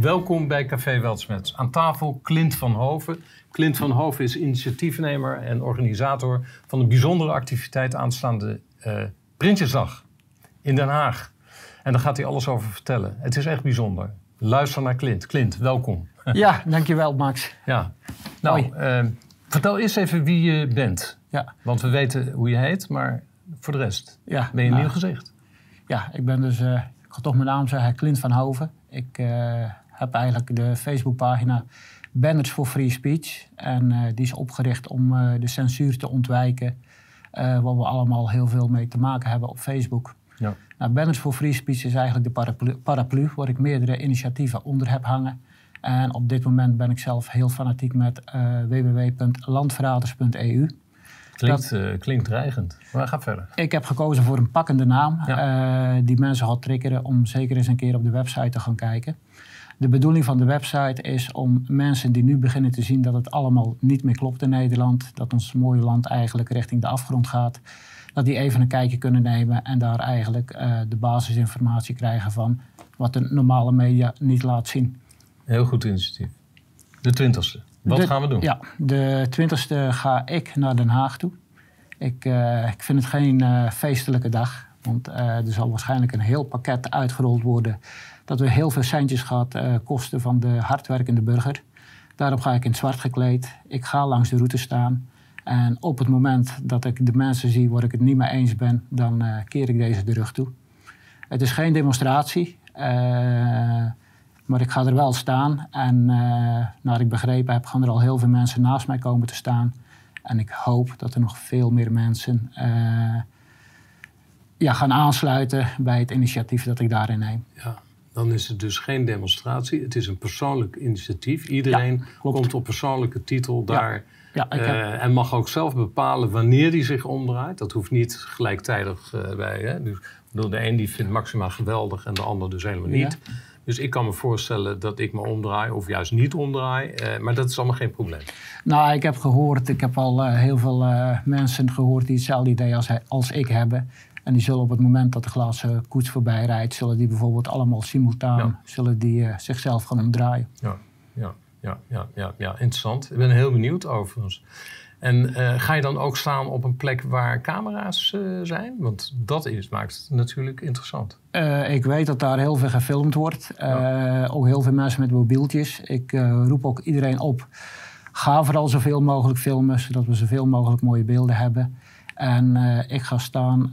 Welkom bij Café Weltsmets. Aan tafel Clint van Hoven. Clint van Hoven is initiatiefnemer en organisator van een bijzondere activiteit aanstaande uh, Prinsjesdag in Den Haag. En daar gaat hij alles over vertellen. Het is echt bijzonder. Luister naar Clint. Clint, welkom. Ja, dankjewel Max. Ja. Nou, uh, vertel eerst even wie je bent. Ja. Want we weten hoe je heet, maar voor de rest ja, ben je een nou, nieuw gezicht. Ja, ik ben dus, uh, ik ga toch mijn naam zeggen, Clint van Hoven. Ik uh, heb eigenlijk de Facebookpagina Banners for Free Speech. En uh, die is opgericht om de censuur te ontwijken. waar we allemaal heel veel mee te maken hebben op Facebook. Ja. Nou, Banners for Free Speech is eigenlijk de paraplu, paraplu waar ik meerdere initiatieven onder heb hangen. En op dit moment ben ik zelf heel fanatiek met www.landverraders.eu. Klinkt, uh, klinkt dreigend, maar ga verder. Ik heb gekozen voor een pakkende naam ja. uh, die mensen gaat triggeren om zeker eens een keer op de website te gaan kijken. De bedoeling van de website is om mensen die nu beginnen te zien dat het allemaal niet meer klopt in Nederland, dat ons mooie land eigenlijk richting de afgrond gaat, dat die even een kijkje kunnen nemen en daar eigenlijk uh, de basisinformatie krijgen van wat de normale media niet laat zien. Heel goed initiatief. De twintigste. Wat gaan we doen? Ja, de twintigste ga ik naar Den Haag toe. Ik, uh, ik vind het geen uh, feestelijke dag. Want uh, er zal waarschijnlijk een heel pakket uitgerold worden. Dat we heel veel centjes gaat kosten van de hardwerkende burger. Daarop ga ik in zwart gekleed. Ik ga langs de route staan. En op het moment dat ik de mensen zie waar ik het niet mee eens ben, dan keer ik deze de rug toe. Het is geen demonstratie. Maar ik ga er wel staan. En naar ik begrepen heb, gaan er al heel veel mensen naast mij komen te staan. En ik hoop dat er nog veel meer mensen ja, gaan aansluiten bij het initiatief dat ik daarin neem. Ja, dan is het dus geen demonstratie. Het is een persoonlijk initiatief. Iedereen komt op persoonlijke titel daar. Ja. Ja, uh, en mag ook zelf bepalen wanneer hij zich omdraait. Dat hoeft niet gelijktijdig bij. Hè? Dus, de een die vindt Maxima geweldig en de ander dus helemaal niet. Dus ik kan me voorstellen dat ik me omdraai of juist niet omdraai. Uh, maar dat is allemaal geen probleem. Nou, ik heb gehoord, ik heb al uh, heel veel uh, mensen gehoord die hetzelfde idee als, als ik hebben. En die zullen op het moment dat de glazen koets voorbij rijdt, zullen die bijvoorbeeld allemaal simultaan ja. zullen die, zichzelf gaan omdraaien. Ja, ja, ja, ja, ja, ja, interessant. Ik ben heel benieuwd overigens. En uh, ga je dan ook staan op een plek waar camera's uh, zijn? Want dat is, maakt het natuurlijk interessant. Uh, ik weet dat daar heel veel gefilmd wordt. Ja. Ook heel veel mensen met mobieltjes. Ik roep ook iedereen op. Ga vooral zoveel mogelijk filmen, zodat we zoveel mogelijk mooie beelden hebben. En ik ga staan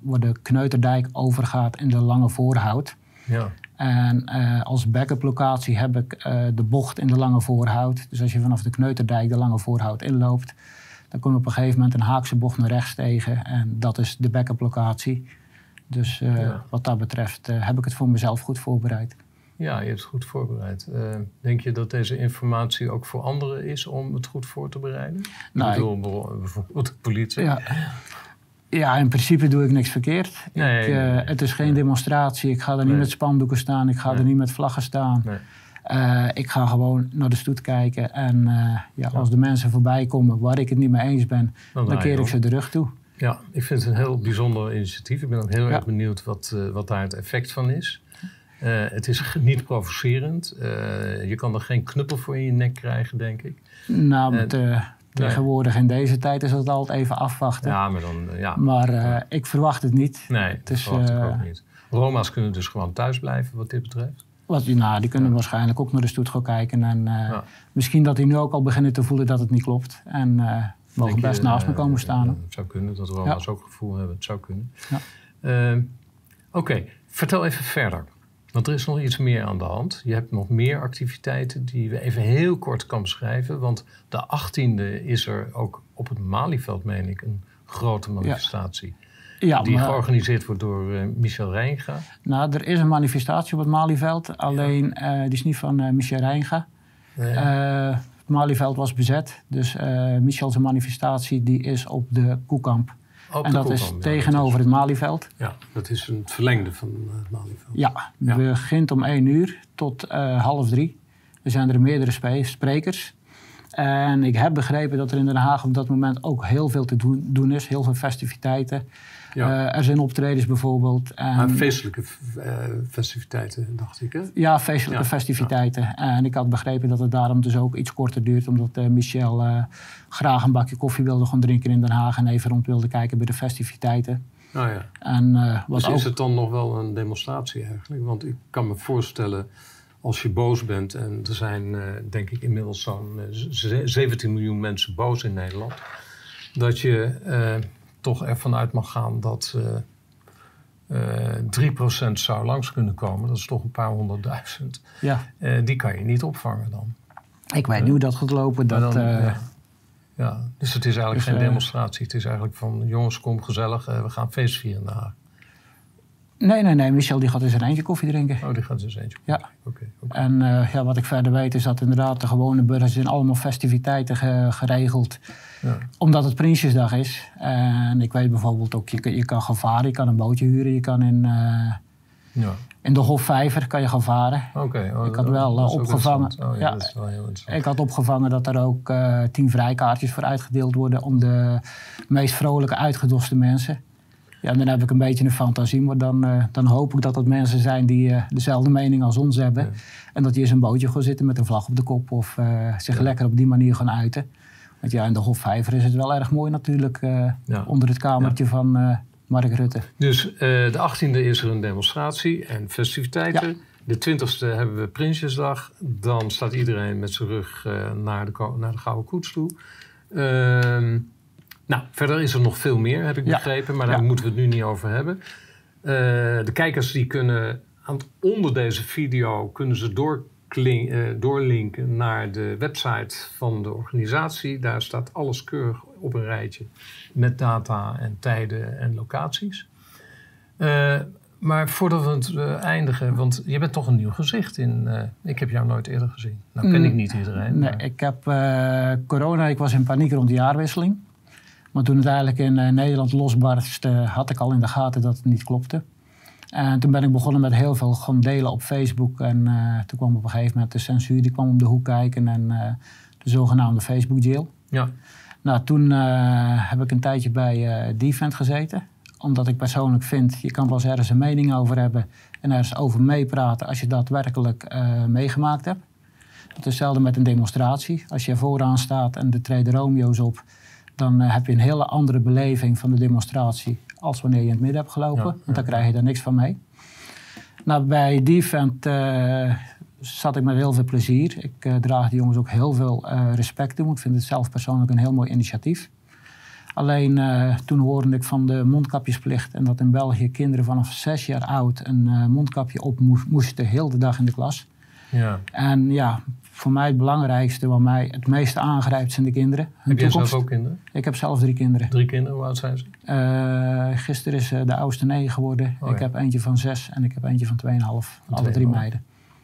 waar de Kneuterdijk overgaat in de Lange Voorhout. Ja. En uh, als backup locatie heb ik uh, de bocht in de Lange Voorhout. Dus als je vanaf de Kneuterdijk de Lange Voorhout inloopt, dan kom je op een gegeven moment een haakse bocht naar rechts tegen. En dat is de backup locatie. Dus uh, ja. wat dat betreft heb ik het voor mezelf goed voorbereid. Ja, je hebt het goed voorbereid. denk je dat deze informatie ook voor anderen is om het goed voor te bereiden? Nou, ik bedoel, bijvoorbeeld de politie. Ja. Ja, in principe doe ik niks verkeerd. Nee, ik, uh, het is geen demonstratie. Ik ga er niet met spandoeken staan. Ik ga er niet met vlaggen staan. Uh, ik ga gewoon naar de stoet kijken. En uh, ja, als de mensen voorbij komen waar ik het niet mee eens ben, dan, dan keer ik ze de rug toe. Ja, ik vind het een heel bijzonder initiatief. Ik ben ook heel erg benieuwd wat, wat daar het effect van is. Het is niet provocerend. je kan er geen knuppel voor in je nek krijgen, denk ik. Nou, met, Tegenwoordig in deze tijd is het altijd even afwachten. Ja, maar dan... Ja. Maar ik verwacht het niet. Nee, het is, verwacht ik ook niet. Roma's kunnen dus gewoon thuis blijven wat dit betreft? Wat, nou, die kunnen ja. waarschijnlijk ook naar de stoet gaan kijken. En ja. misschien dat die nu ook al beginnen te voelen dat het niet klopt. En mogen best je, naast me komen staan. het zou kunnen dat Roma's ook gevoel hebben. Het zou kunnen. Oké, okay. vertel even verder. Want er is nog iets meer aan de hand. Je hebt nog meer activiteiten die we even heel kort kan beschrijven. Want de 18e is er ook op het Malieveld, meen ik, een grote manifestatie. Ja. die georganiseerd wordt door uh, Michel Reinga. Nou, er is een manifestatie op het Malieveld. Alleen ja. uh, die is niet van uh, Michel Reinga. het Malieveld was bezet. Dus Michel's manifestatie die is op de Koekamp en dat is tegenover het Malieveld. Ja, dat is een verlengde van eh, het Malieveld. Ja, ja. begint om één uur tot uh, half drie. Er zijn er meerdere sprekers. En ik heb begrepen dat er in Den Haag op dat moment ook heel veel te doen, doen is. Heel veel festiviteiten. Ja. er zijn optredens bijvoorbeeld. En, feestelijke festiviteiten, dacht ik, hè? Ja, feestelijke festiviteiten. En ik had begrepen dat het daarom dus ook iets korter duurt... omdat Michel graag een bakje koffie wilde gaan drinken in Den Haag... en even rond wilde kijken bij de festiviteiten. Oh ja. En, wat dus is het dan nog wel een demonstratie eigenlijk? Want ik kan me voorstellen als je boos bent, en er zijn uh, denk ik inmiddels zo'n 17 eh, miljoen mensen boos in Nederland, dat je uh, toch ervan uit mag gaan dat 3% zou langs kunnen komen. Dat is toch een paar honderdduizend. Ja. die kan je niet opvangen dan. Ik weet nu hoe dat gaat lopen. Dat, dan, ja. ja. dus het is eigenlijk dus, geen demonstratie. Het is eigenlijk van jongens, kom gezellig, we gaan feest vieren daar. Nee, nee, nee. Michel die gaat dus een eentje koffie drinken. Oh, die gaat dus eentje koffie. Ja. Oké. En uh, ja, wat ik verder weet is dat inderdaad de gewone burgers zijn allemaal festiviteiten geregeld. Ja. Omdat het Prinsjesdag is. En ik weet bijvoorbeeld ook, je, je kan gaan varen, je kan een bootje huren, je kan in, uh, ja. in de Hofvijver kan je gaan varen. Oké. Oh, ik had wel uh, opgevangen. Oh, ja, dat is wel heel interessant. Ik had opgevangen dat er ook tien vrijkaartjes voor uitgedeeld worden om de meest vrolijke, uitgedoste mensen. Ja, dan heb ik een beetje een fantasie, maar dan, uh, dan hoop ik dat het mensen zijn die uh, dezelfde mening als ons hebben. En dat die in een bootje gaan zitten met een vlag op de kop of uh, zich lekker op die manier gaan uiten. Want ja, in de Hofvijver is het wel erg mooi natuurlijk, onder het kamertje van Mark Rutte. Dus de 18e is er een demonstratie en festiviteiten. De 20e hebben we Prinsjesdag. Dan staat iedereen met zijn rug naar, de, naar de Gouden Koets toe. Ehm, nou, verder is er nog veel meer, heb ik begrepen, maar daar moeten we het nu niet over hebben. Uh, de kijkers die kunnen aan, onder deze video kunnen ze uh, doorlinken naar de website van de organisatie. Daar staat alles keurig op een rijtje met data en tijden en locaties. Uh, maar voordat we het eindigen, want je bent toch een nieuw gezicht in. ik heb jou nooit eerder gezien. Nou ken ik mm. niet iedereen. Nee, ik heb corona, ik was in paniek rond de jaarwisseling. Maar toen het eigenlijk in uh, Nederland losbarstte, had ik al in de gaten dat het niet klopte. En toen ben ik begonnen met heel veel gewoon delen op Facebook. En uh, toen kwam op een gegeven moment de censuur, die kwam om de hoek kijken en de zogenaamde Facebook jail. Ja. Nou, toen heb ik een tijdje bij uh, Defend gezeten. Omdat ik persoonlijk vind, je kan wel eens ergens een mening over hebben en ergens over meepraten als je daadwerkelijk meegemaakt hebt. Het is hetzelfde met een demonstratie. Als je vooraan staat en er treden Romeo's op, dan eh, heb je een hele andere beleving van de demonstratie als wanneer je in het midden hebt gelopen. want dan krijg je er niks van mee. Nou, bij die event uh, zat ik met heel veel plezier. Ik uh, draag de jongens ook heel veel respect toe. Ik vind het zelf persoonlijk een heel mooi initiatief. Alleen toen hoorde ik van de mondkapjesplicht en dat in België kinderen vanaf zes jaar oud een mondkapje op moesten, heel de dag in de klas. Ja. En ja, voor mij het belangrijkste, wat mij het meeste aangrijpt, zijn de kinderen. Heb jij zelf ook kinderen? Ik heb zelf drie kinderen. Drie kinderen, hoe oud zijn ze? Uh, gisteren is uh, de oudste negen geworden. Oh, ik heb eentje van zes en ik heb eentje van tweeënhalf. Alle drie meiden.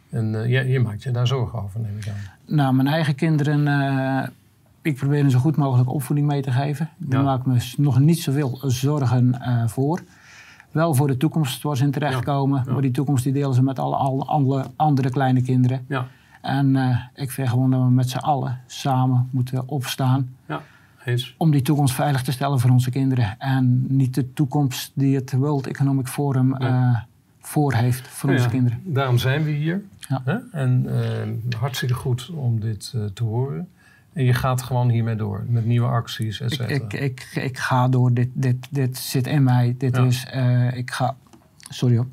En uh, je, je, maakt je daar zorgen over, neem ik aan? Nou, mijn eigen kinderen, ik probeer een zo goed mogelijk opvoeding mee te geven. Daar maak ik me nog niet zoveel zorgen voor wel voor de toekomst waar ze in terechtkomen. Maar die toekomst die delen ze met alle, alle andere kleine kinderen. Ja. En uh, ik vind gewoon dat we met z'n allen samen moeten opstaan. Ja, eens. Om die toekomst veilig te stellen voor onze kinderen. En niet de toekomst die het World Economic Forum uh, voor heeft voor onze kinderen. Daarom zijn we hier. Hè? En uh, hartstikke goed om dit te horen. En je gaat gewoon hiermee door, met nieuwe acties, et cetera. Ik, ik, ik, ik, ga door, dit, dit, dit zit in mij. Dit is, ik ga, sorry hoor.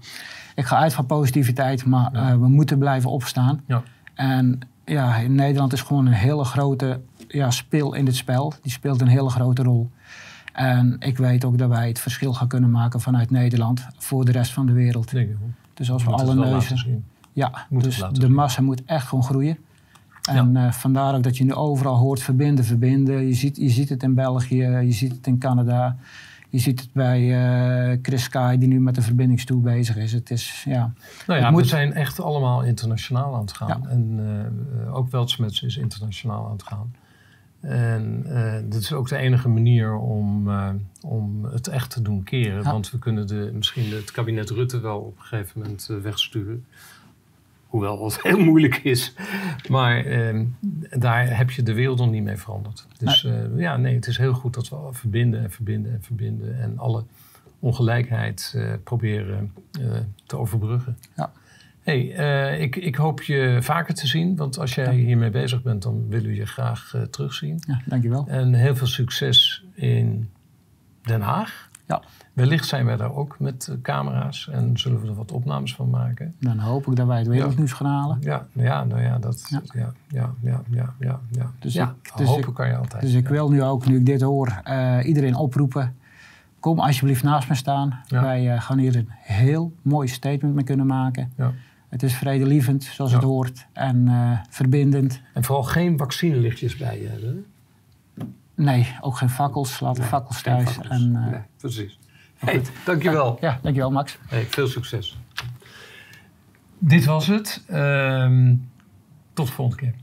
Ik ga uit van positiviteit, maar we moeten blijven opstaan. Ja. En ja, in Nederland is gewoon een hele grote ja, speel in dit spel. Die speelt een hele grote rol. En ik weet ook dat wij het verschil gaan kunnen maken vanuit Nederland voor de rest van de wereld. Dus als we alle neuzen. Ja, dus de massa moet echt gewoon groeien. En ja. uh, vandaar ook dat je nu overal hoort verbinden, verbinden. Je ziet, je ziet het in België, je ziet het in Canada. Je ziet het bij uh, Chris Sky, die nu met de verbindingstoel bezig is. Het is, ja... Nou ja, we zijn echt allemaal internationaal aan het gaan. En uh, ook Weltsmets is internationaal aan het gaan. En uh, dit is ook de enige manier om, om het echt te doen keren. Want we kunnen de, misschien het kabinet Rutte wel op een gegeven moment wegsturen. Hoewel het heel moeilijk is. Maar ehm, daar heb je de wereld nog niet mee veranderd. Dus uh, ja, nee, het is heel goed dat we verbinden en verbinden en verbinden. En alle, ongelijkheid proberen te overbruggen. Ja. Hey, ik, ik hoop je vaker te zien, want als jij hiermee bezig bent, dan willen we je graag terugzien. Ja, dankjewel. En heel veel succes in Den Haag. Ja. Wellicht zijn wij daar ook met camera's en zullen we er wat opnames van maken. Dan hoop ik dat wij het wereldnieuws gaan halen. Ja, ja, nou ja, dat, ja. Ja, ja, ja, ja, ja, ja. Dus, ik, dus hopen kan je altijd. Dus ik wil nu ook, nu ik dit hoor, uh, iedereen oproepen. Kom alsjeblieft naast me staan. Wij uh, gaan hier een heel mooi statement mee kunnen maken. Ja. Het is vredelievend, zoals het hoort, en uh, verbindend. En vooral geen vaccinelichtjes bij je hebben. Nee, ook geen fakkels. Laat nee, fakkels thuis. Fakkels. En, nee, precies. Hey, dankjewel. Ja, dankjewel Max. Hey, veel succes. Dit was het. Um, tot de volgende keer.